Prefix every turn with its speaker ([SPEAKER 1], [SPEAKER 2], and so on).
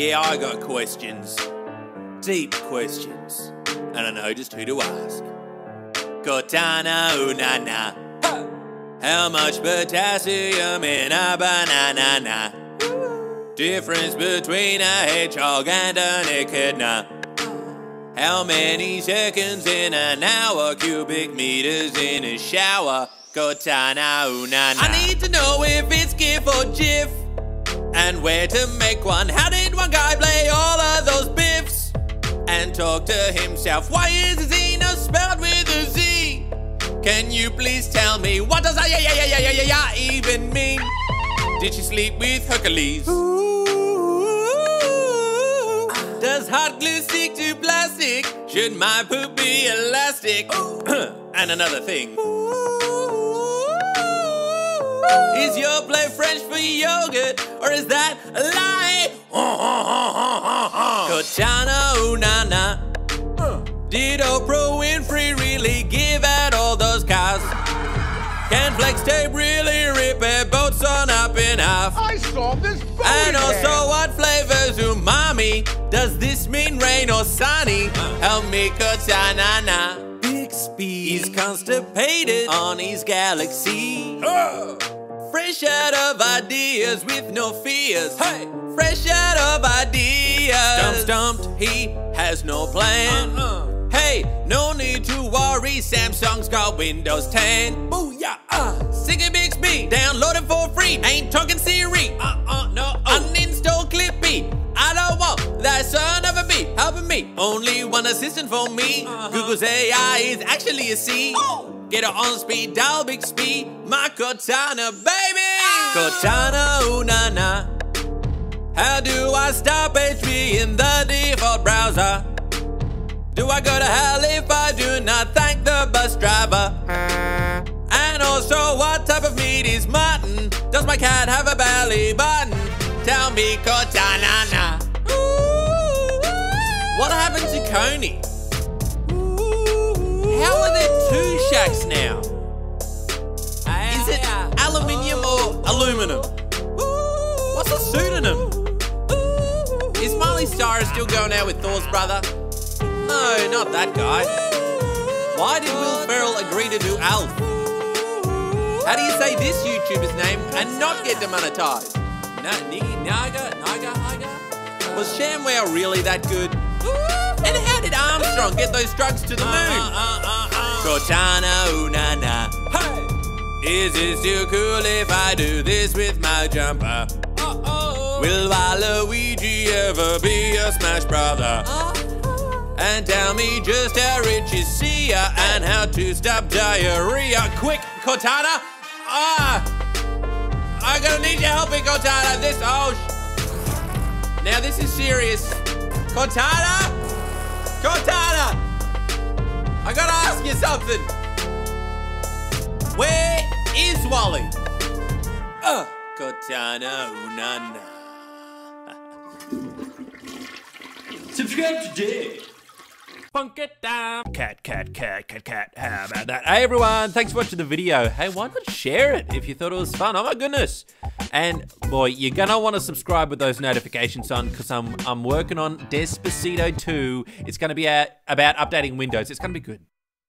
[SPEAKER 1] Yeah, I got questions. Deep questions. And I know just who to ask. Cortana, ooh na na. How much potassium in a banana? Difference between a hedgehog and an echidna. How many seconds in an hour? Cubic meters in a shower. Cortana, ooh na na. I need to know if it's GIF or GIF. And where to make one. How talk to himself. Why is Xena spelled with a Z? Can you please tell me what does yeah yeah yeah yeah yeah yeah yeah even mean? Did she sleep with Hercules? Does hot glue stick to plastic? Should my poop be elastic? and another thing. Is Yoplait French for yogurt, or is that a lie? Cortana, ooh na na. Did Oprah Winfrey really give out all those cars? Can flex tape really rip a boats on up in half?
[SPEAKER 2] I saw this Bowie
[SPEAKER 1] And also, what flavors umami? Does this mean rain or sunny? Help me, Cortana. Bixby is constipated on his galaxy. Fresh out of ideas with no fears. Hey, fresh out of ideas. Stump stumped, he has no plan. Uh-uh. Hey, no need to worry. Samsung's got Windows 10. Booyah! Uh. Sing a Bixby, download it for free. Ain't talking Siri. Uh uh no. Uninstall Clippy. I don't want that son of a bee helping me. Only one assistant for me. Google's AI is actually a C. Get it on speed, dial big speed. My Cortana, baby! Cortana, ooh na na. How do I stop HP in the default browser? Do I go to hell if I do not thank the bus driver? And also, what type of meat is mutton? Does my cat have a belly button? Tell me, Cortana. What happened to Kony? How are there two shacks now? Is it aluminium or aluminum? What's a pseudonym? Is Miley Cyrus still going out with Thor's brother? No, not that guy. Why did Will Ferrell agree to do Alf? How do you say this YouTuber's name and not get demonetized? Na, Niggy, Naga, Naga, Naga? Was ShamWow really that good? And how did Armstrong get those drugs to the uh, moon? Uh, uh, Cortana, ooh na na. Hey! Is it still cool if I do this with my jumper? Will Waluigi ever be a Smash Brother? And tell me just how rich is Sia and how to stop diarrhea. Quick, Cortana! Ah! I'm gonna need your help here, Cortana. This, oh. sh- Now, this is serious. Cortana? Cortana! I gotta ask you something. Where is Wally? Uh, Cortana, ooh, na, na.
[SPEAKER 3] Subscribe today.
[SPEAKER 1] Punk it down. Cat, cat, cat, cat, cat. How about that? Hey everyone, thanks for watching the video. Hey, why not share it if you thought it was fun? Oh my goodness. And boy, you're gonna want to subscribe with those notifications on because I'm I'm working on Despacito 2. It's gonna be a, about updating Windows. It's gonna be good.